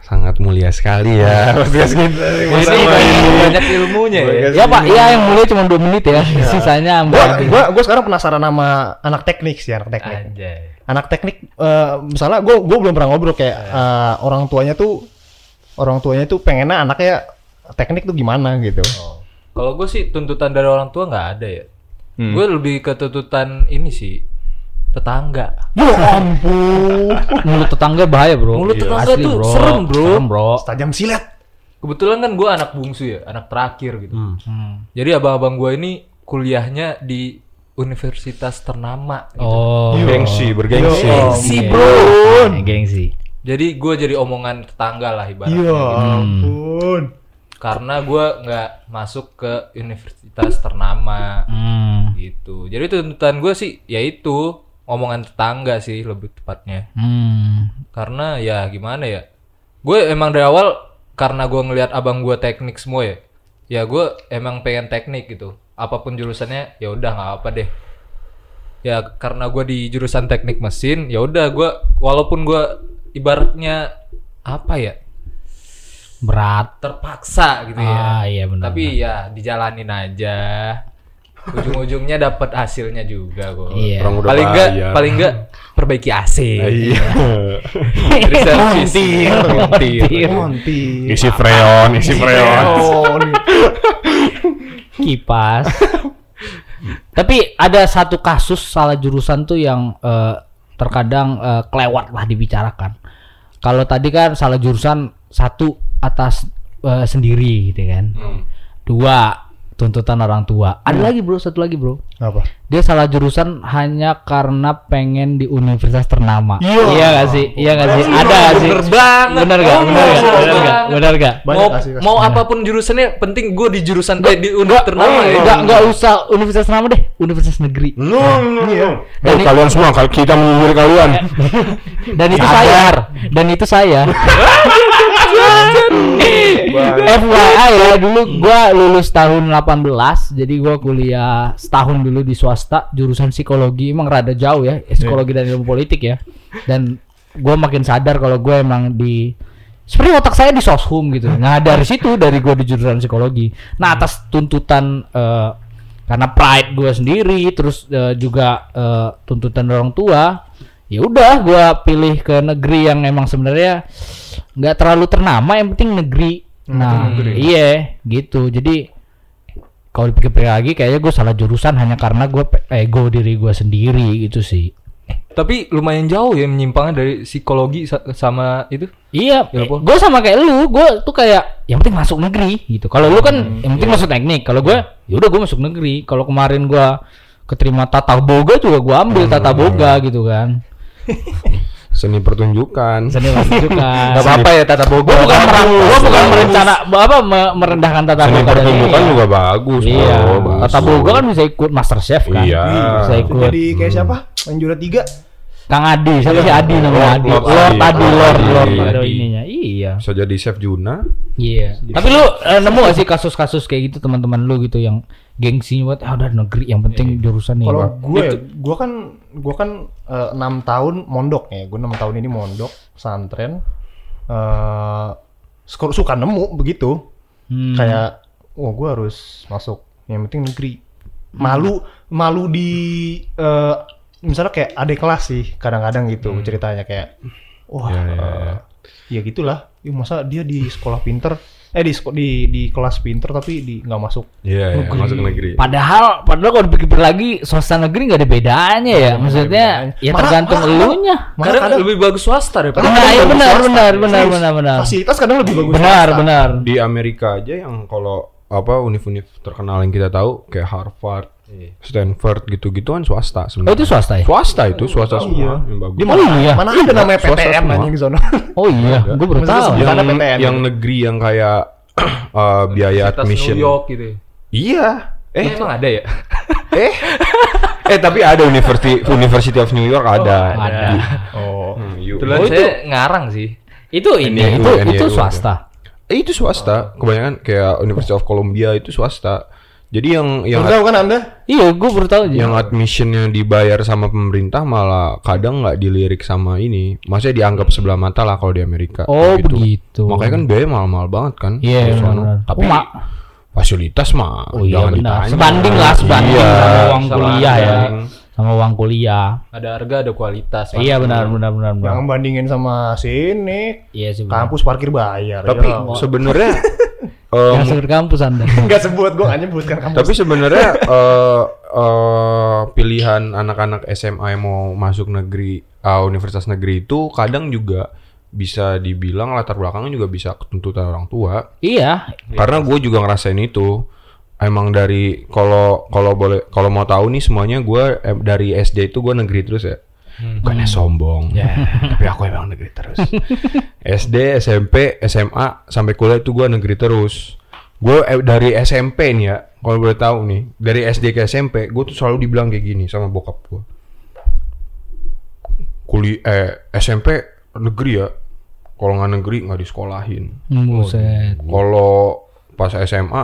sangat mulia sekali ya. Podcast kita Ini banyak, ilmunya ya. Ya Pak, ya yang mulai cuma 2 menit ya. Sisanya Gua, gua, gua sekarang penasaran sama anak teknik sih, anak teknik. Anjay. Anak teknik, eh, misalnya gua, gua belum pernah ngobrol kayak eh, orang tuanya tuh, orang tuanya tuh pengennya anaknya teknik tuh gimana gitu. Oh. Kalau gue sih tuntutan dari orang tua nggak ada ya. Hmm. Gue lebih ke tuntutan ini sih tetangga. Ya ampun. Mulut tetangga bahaya, Bro. Mulut Iya. tetangga tuh serem, bro. Serem, Bro. Tajam silet. Kebetulan kan gue anak bungsu ya, anak terakhir gitu. Hmm. Jadi abang-abang gue ini kuliahnya di universitas ternama. Gitu. Oh. Gengsi, bergengsi. Gengsi, Iya. bro. Eh, Gengsi. Jadi gue jadi omongan tetangga lah ibaratnya. Ya gitu. ampun. Karena gue nggak masuk ke universitas ternama Hmm. gitu. Jadi tuntutan gue sih yaitu omongan tetangga sih lebih tepatnya. Hmm. Karena ya gimana ya, gue emang dari awal karena gue ngelihat abang gue teknik semua ya, ya gue emang pengen teknik gitu. Apa pun jurusannya, ya udah nggak apa deh. Ya karena gue di jurusan teknik mesin, ya udah gue walaupun gue ibaratnya apa ya Berat. terpaksa gitu ya. Ah, iya benar. Tapi ya dijalanin aja. Ujung-ujungnya dapat hasilnya juga kok. Iya. Orang Paling enggak paling enggak perbaiki AC. Iya. Jadi servis. Montir. Montir. Isi freon, isi freon. Kipas. Tapi ada satu kasus salah jurusan tuh yang eh, terkadang eh, kelewat lah dibicarakan. Kalau tadi kan salah jurusan satu atas eh, sendiri gitu kan. Dua tuntutan orang tua. Ada lagi bro, satu lagi bro. Apa? Dia salah jurusan hanya karena pengen di universitas ternama. Iya. Iya gak sih? Iya gak sih? Ada gak sih? Bener banget. Bener gak? Oh, Bener gak? bener gak? Bener gak? Mau kasih- kasih. mau apa pun jurusannya penting gue di jurusan eh, di univ ternama ya. Enggak, enggak usah universitas ternama deh, universitas negeri. No, no, no. Eh, kalian semua, kalau kita menyindir kalian. Dan itu saya. Dan itu saya. FYI ya, dulu gua lulus tahun 18, jadi gua kuliah setahun dulu di swasta, jurusan psikologi emang rada jauh ya, eh, psikologi dan ilmu politik ya. Dan gua makin sadar kalau gue emang di sebenarnya otak saya di soshum gitu. Nah, dari situ dari gua di jurusan psikologi. Nah, atas tuntutan eh, karena pride gua sendiri, terus eh, juga eh, tuntutan orang tua, ya udah gua pilih ke negeri yang emang sebenarnya nggak terlalu ternama yang penting negeri nah iya gitu. Jadi kalau dipikir-pikir lagi kayaknya gue salah jurusan hanya karena gue ego diri gue sendiri gitu sih. Tapi lumayan jauh ya menyimpangnya dari psikologi sa- sama itu. iya Ilmu. gue sama kayak lu gue tuh kayak yang penting masuk negeri gitu. Kalau lu kan yang penting masuk teknik. Kalau gue ya udah gue masuk negeri. Kalau kemarin gue keterima tata boga juga gue ambil tata boga gitu kan Seni pertunjukan. seni pertunjukan Gak apa-apa ya tata boga. Gua bukan merang, gua bukan merencana apa me- merendahkan tata Seni boga dan pertunjukan juga bagus. Iya, bro, bagus. tata boga kan bisa ikut master chef kan. Iya. Bisa ikut. Jadi kayak siapa? Yang juara tiga? Kang Adi, siapa sih Adi namanya Adi? Lord Lord Adi. Lord. Lord ada ininya. Iya. Bisa jadi chef Juna. Iya. Tapi lu eh, nemu gak sih kasus-kasus kayak gitu teman-teman lu gitu yang gengsi buat ah udah negeri yang penting jurusan nih. Kalau Bang." gue, gue kan, gue kan eh, enam tahun mondok ya. Gue enam tahun ini mondok pesantren. eh suka, suka nemu begitu. Hmm. Kayak, wah gue harus masuk. Yang penting negeri. Malu, malu di, eh misalnya kayak adik kelas sih. Kadang-kadang gitu ceritanya kayak, wah, Ya, ya, ya. eh, ya gitulah. Ih, masa dia di sekolah pinter, eh di di di kelas pinter tapi di nggak masuk Iya, iya, masuk negeri. Padahal, padahal kalau dipikir lagi swasta negeri nggak ada bedanya ya. Maksudnya ya Malah- tergantung malah- elunya. Malah Kadang kadang- lebih bagus swasta daripada Nah, iya benar, swasta. benar, benar, benar, benar. Fasilitas kadang lebih bagus. Benar, swasta. benar. Di Amerika aja yang kalau apa univ-univ terkenal yang kita tahu kayak Harvard, Stanford gitu-gitu kan swasta Oh sebenarnya. itu swasta ya? Swasta itu swasta semua yang bagus. Di Oh iya. Mana ada namanya Swasta PTN semua. anjing di sono. Oh iya, gue baru tahu. yang PTN. yang negeri yang kayak eh, biaya Universitas admission. New York gitu. ya. Iya. Eh, emang ada ya? eh. eh tapi ada University University of New York ada. ada. Di- Oh. Hmm, Oh, itu- ngarang sih. Itu ini, NYU, itu itu ada. swasta. Eh, itu swasta. Kebanyakan kayak University of Columbia itu swasta. Jadi yang yang Baru tahu kan Anda? Iya, gue baru tahu aja. yang admissionnya dibayar sama pemerintah malah kadang nggak dilirik sama ini. Maksudnya dianggap sebelah mata lah kalau di Amerika. Oh, Gitu. begitu. Makanya kan biaya mahal-mahal banget kan. Iya, benar. Tapi Oh, fasilitas mah Oh iya jangan benar. ditanya. Sebanding lah, sebanding Iya, sama uang sama kuliah ya. Sama uang kuliah. Ada harga, ada kualitas. Iya benar benar benar benar. Yang bandingin sama sini, Iya sih. kampus parkir bayar. Tapi ya. sebenarnya em, Yang sebut kampus Anda. nggak sebut gue nggak nyebutkan kampus. tapi sebenarnya eh, eh, pilihan anak-anak SMA yang mau masuk negeri ah, universitas negeri itu kadang juga bisa dibilang latar belakangnya juga bisa tuntutan orang tua. iya. Karena gue juga ngerasain itu. Emang dari kalau kalau boleh kalau mau tahu nih semuanya gue eh, dari SD itu gue negeri terus ya. Bukannya sombong. Tapi aku emang negeri terus. SD, SMP, SMA sampai kuliah itu gue negeri terus. Gue eh, dari SMP nih ya, kalau boleh tahu nih, dari SD ke SMP, gue tuh selalu dibilang kayak gini sama bokap gue. Kuliah eh, SMP negeri ya, kalau nggak negeri nggak disekolahin. Buset. Kalau pas SMA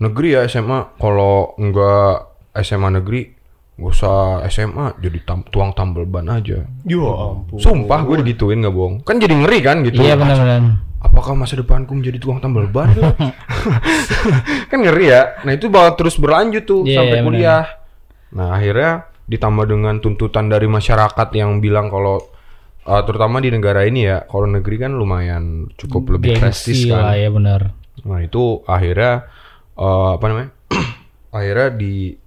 negeri ya SMA, kalau enggak SMA negeri gak usah SMA jadi tam- tuang tambal ban aja. Yo ampun. Sumpah gue digituin nggak bohong. Kan jadi ngeri kan gitu. Iya benar benar. Apakah masa depanku menjadi tukang tambal ban? kan ngeri ya. Nah itu bakal terus berlanjut tuh Iya, sampai iya, kuliah. Nah akhirnya ditambah dengan tuntutan dari masyarakat yang bilang kalau uh, terutama di negara ini ya, kalau negeri kan lumayan cukup lebih prestis kan. lah ya benar. Nah itu akhirnya eh, apa namanya? akhirnya di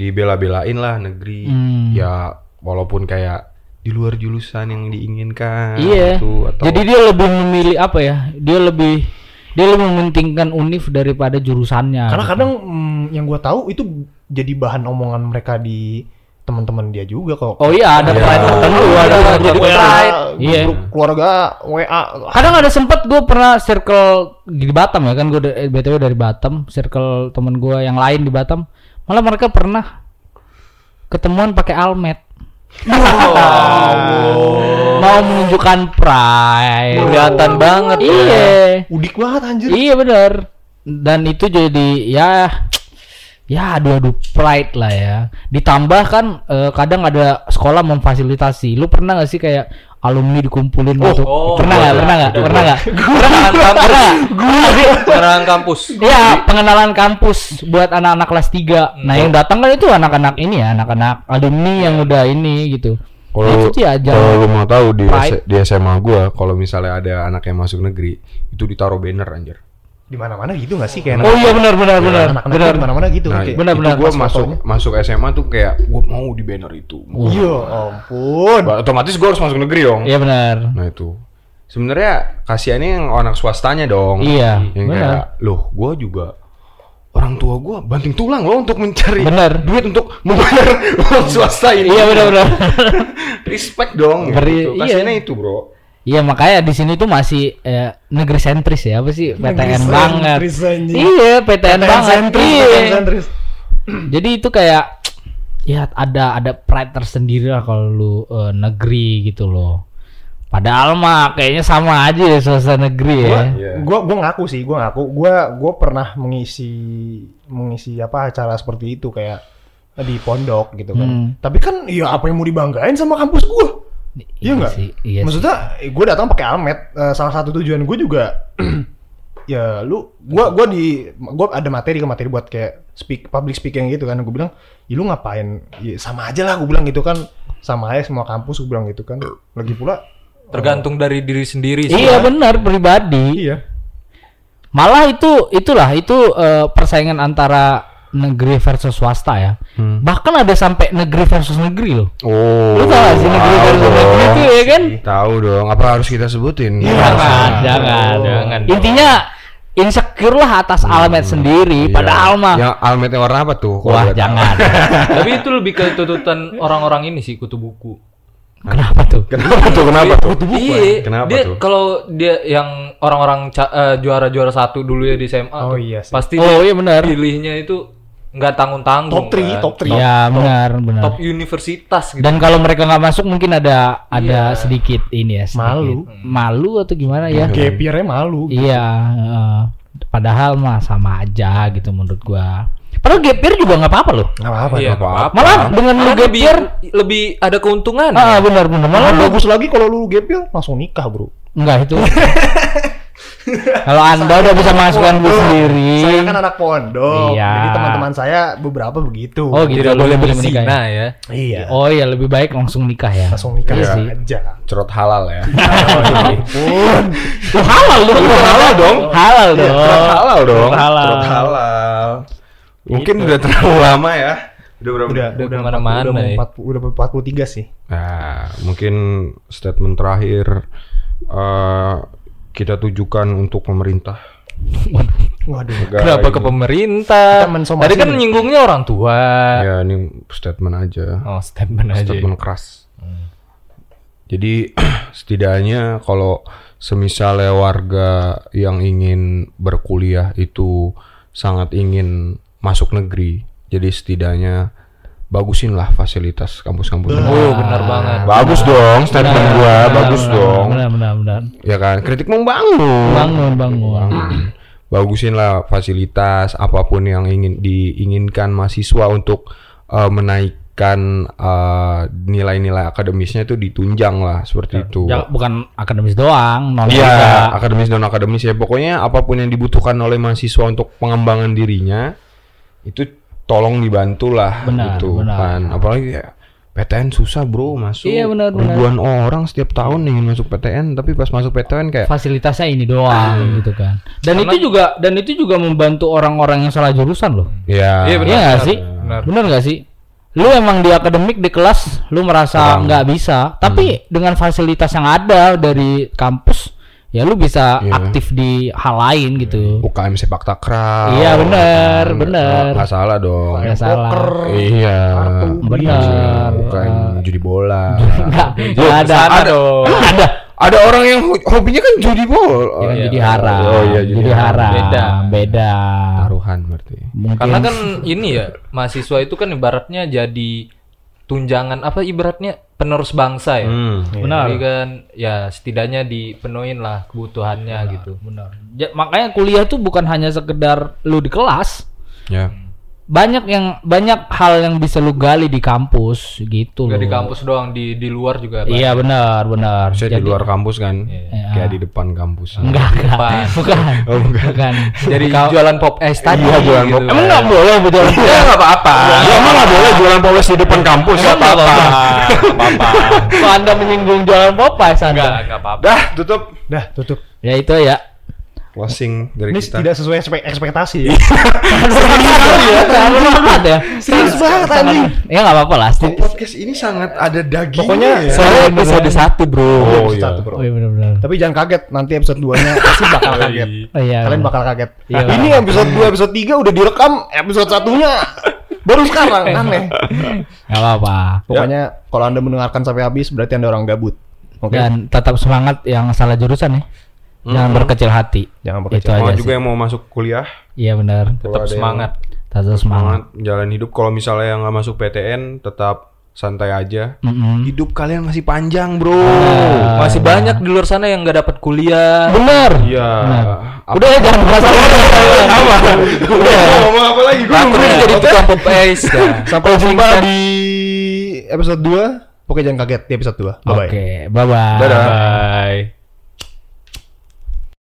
dibela-belain lah negeri. Hmm. Ya walaupun kayak di luar jurusan yang diinginkan Iya. gitu, atau Jadi dia lebih memilih apa ya? Dia lebih Dia lebih mementingkan univ daripada jurusannya. Karena gitu. kadang mm, yang gua tahu itu jadi bahan omongan mereka di teman-teman dia juga kok. Oh iya ada Iya. pride tertentu Iya, ada ada grup WA. pride. Iya. Grup keluarga WA. Kadang ada sempet gue pernah circle di Batam ya kan gue btw dari Batam, circle temen gue yang lain di Batam, malah mereka pernah ketemuan pakai almet. Mau menunjukkan pride. Kelihatan banget ya. Iya. Udik banget anjir. Iya benar. Dan itu jadi ya ya aduh aduh pride lah ya. Ditambah kan eh, kadang ada sekolah memfasilitasi. Lu pernah gak sih kayak alumni dikumpulin untuk oh, pernah nggak gua pernah ada. nggak Udah, pernah gua. nggak pernah nggak pernah? Pengenalan kampus. Iya, pengenalan kampus buat anak-anak kelas 3. Nah, yang datang kan itu anak-anak ini ya, anak-anak alumni yang udah ini gitu. Kalau Nah, kalau lu mau tahu di di SMA gua kalau misalnya ada anak yang masuk negeri itu ditaruh banner anjir. Di mana-mana gitu gak sih kayak Oh iya benar benar benar. anak-anak Benar. di mana-mana gitu Nah, kayak. benar, benar. gua Pas masuk fotonya. masuk SMA tuh kayak gua mau di banner itu. Iya ampun. Ba- Otomatis gua harus masuk negeri dong. Iya benar. Nah itu. Sebenarnya kasihannya yang anak swastanya dong. Iya, Yang benar. kayak, loh, gua juga orang tua gua banting tulang loh untuk mencari Benar. duit untuk membayar uang swasta ini. Iya benar benar. Respect dong. Beri- gitu. iya. Kasihannya itu, Bro. Iya makanya di sini tuh masih eh, negeri sentris ya apa sih PTN Negeri banget. Iya PTN, PTN banget. sentris, iya. PTN sentris. Jadi itu kayak ya ada ada pride tersendiri lah kalau lu eh, negeri gitu loh. Padahal mah kayaknya sama aja ya swasta negeri ya. Iya. Gua gua ngaku sih, gua ngaku. Gua gua pernah mengisi mengisi apa acara seperti itu kayak di pondok gitu kan. Hmm. Tapi kan ya apa yang mau dibanggain sama kampus gua? Iya nggak? sih, Iya sih. Maksudnya gue datang pakai almet. Eh, salah satu tujuan gue juga ya lu gua gua di gua ada materi ke materi buat kayak speak public speaking gitu kan. Gue bilang, "Ya lu ngapain? Ya, sama aja lah gue bilang gitu kan. Sama aja semua kampus gue bilang gitu kan. Lagi pula Tergantung dari diri sendiri sih. Iya benar pribadi. iya. Malah itu itulah itu eh, persaingan antara negeri versus swasta ya. Hmm. Bahkan ada sampai negeri versus negeri loh. Oh. Lu gak sih negeri tahu versus negeri dong. itu ya kan? Tahu dong. Apa harus kita sebutin? Jangan, jangan, jangan. Intinya insecure lah atas almet sendiri. Iya. Padahal mah Yang almetnya warna apa tuh? Wah tahu? jangan. Tapi itu lebih ke tuntutan orang-orang ini sih kutu buku. Kenapa tuh? Kenapa tuh? Kenapa tuh? Iya, Kenapa dia tuh? kalau dia yang orang-orang eh, juara-juara satu dulu ya di SMA, Oh tuh, iya sih. pasti Oh iya benar. pilihnya itu nggak tanggung-tanggung. Top 3, kan. top 3. Iya benar benar. Top universitas gitu. Dan kalau mereka nggak masuk mungkin ada ada sedikit ini ya. sedikit Malu. Malu atau gimana ya? Gap year-nya malu. Iya. heeh. padahal mah sama aja gitu menurut gua. Padahal gap year juga nggak apa-apa loh. Nggak apa-apa. Iya, nggak apa-apa. apa-apa. Malah dengan lu Karena gap lebih year, lebih ada keuntungan. ah benar benar. Malah bagus lagi kalau lu gap year langsung nikah, Bro. enggak itu. Kalau anda udah bisa masukkan bu sendiri. Saya kan anak pondok. Iya. Jadi teman-teman saya beberapa begitu. Oh gitu. Tidak boleh boleh menikah ya? berzina ya. Iya. Oh iya lebih baik langsung nikah ya. Langsung nikah Iya sih. aja. Cerot halal ya. Ampun. Tuh halal dong. halal dong. Halal dong. Cerot halal dong. Halal. Cerot halal. Mungkin udah terlalu lama ya. Udah berapa? udah Udah udah ke mana-mana udah ya. mau 40 udah 43 sih. Nah, mungkin statement terakhir eh, kita tujukan untuk pemerintah. Waduh. Negara Kenapa ini. ke pemerintah? Tadi kan menyinggungnya orang tua. Ya, ini statement aja. Oh, statement aja. statement keras. Jadi setidaknya kalau semisalnya warga yang ingin berkuliah itu sangat ingin masuk negeri, jadi setidaknya bagusin lah fasilitas kampus-kampus. Oh, benar banget. Bagus dong statement Benar, gua, benar, bagus benar, dong. Benar benar benar. Ya kan, kritik membangun. Bangun bangun. Bagusin lah fasilitas apa pun yang ingin diinginkan mahasiswa untuk eh, menaikkan eh, nilai-nilai akademisnya itu ditunjang lah seperti itu. Ya, bukan akademis doang, non Iya, akademis dan akademis ya pokoknya apa pun yang dibutuhkan oleh mahasiswa untuk pengembangan dirinya itu tolong dibantu lah Benar, gitu benar. kan. Apalagi ya PTN susah bro masuk Iya, benar, benar. ribuan orang setiap tahun ingin masuk PTN tapi pas masuk PTN kayak fasilitasnya ini doang gitu kan. Dan itu juga dan itu juga membantu orang-orang yang salah jurusan loh. ya Iya, benar. Iya nggak sih? Benar. Benar nggak sih? Lu emang di akademik di kelas lu merasa nggak bisa, tapi dengan fasilitas yang ada dari kampus ya lu bisa Iya. aktif di hal lain gitu. UKM sepak takraw. Iya, bener, kan? bener. Nggak salah dong. Nggak salah. Iya. Bener. UKM judi bola. Enggak, ada. Sana dong. Ada. Ada orang yang ho- hobinya kan judi bola. Ya iya. jadi haram. Oh iya, jadi jadi haram. haram. Beda. Beda. Taruhan berarti. Mungkin Karena kan ini ya mahasiswa itu kan ibaratnya jadi tunjangan apa ibaratnya penerus bangsa ya. Hmm. Benar. Jadi kan ya setidaknya dipenuhin lah kebutuhannya gitu. benar. Ja- makanya kuliah tuh bukan hanya sekedar lu di kelas. Ya. Banyak yang banyak hal yang bisa lu gali di kampus gitu Gak loh. di kampus doang, di di luar juga. Pak. Iya benar, benar. Saya di luar kampus kan. Iya. Kayak di depan kampus. Enggak, enggak. Depan. Bukan. Oh, bukan. Bukan. Jadi jualan pop es tadi. Iya, jualan gitu pop- kan. Emang enggak boleh betul. Ya enggak apa-apa. Ya emang enggak boleh jualan poles di depan kampus. Emang nggak apa-apa. apa-apa. Kok Anda menyinggung jualan Popeyes Enggak, Anda? enggak apa-apa. Dah, tutup. Dah, tutup. Ya itu ya. Closing dari Ini kita. tidak sesuai ekspek- ekspektasi ya. Ya. Serius banget anjing. Ya enggak apa-apa lah. Oh, podcast ini sangat ada dagingnya Pokoknya ya. Soalnya episode satu bro. Oh, Episode iya. satu, bro. Oh iya benar-benar. Tapi jangan kaget, nanti episode 2-nya pasti bakal kaget. Oh iya. Kalian bakal kaget. Iya. Ini episode 2, episode 3 udah direkam, episode satunya baru sekarang, aneh. Enggak apa-apa. Pokoknya kalau Anda mendengarkan sampai habis berarti Anda orang gabut. Oke. Dan tetap semangat yang salah jurusan ya. Jangan berkecil hati. Jangan Itu berkecil. Mau aja juga sih. yang mau masuk kuliah, Iya benar. Tetap semangat. Tetap semangat. semangat jalan hidup. Kalau misalnya yang nggak masuk PTN, tetap santai aja. Mm-mm. Hidup kalian masih panjang, bro. Masih banyak di luar sana yang nggak dapat kuliah. Bener. Iya. Udah ya jangan merasa apa? Udah, ngomong apa lagi? Gue jadi tukang pop. Sampai jumpa di episode 2. Pokoknya jangan kaget di episode 2. Bye bye. Oke, bye bye. Dadah. Bye.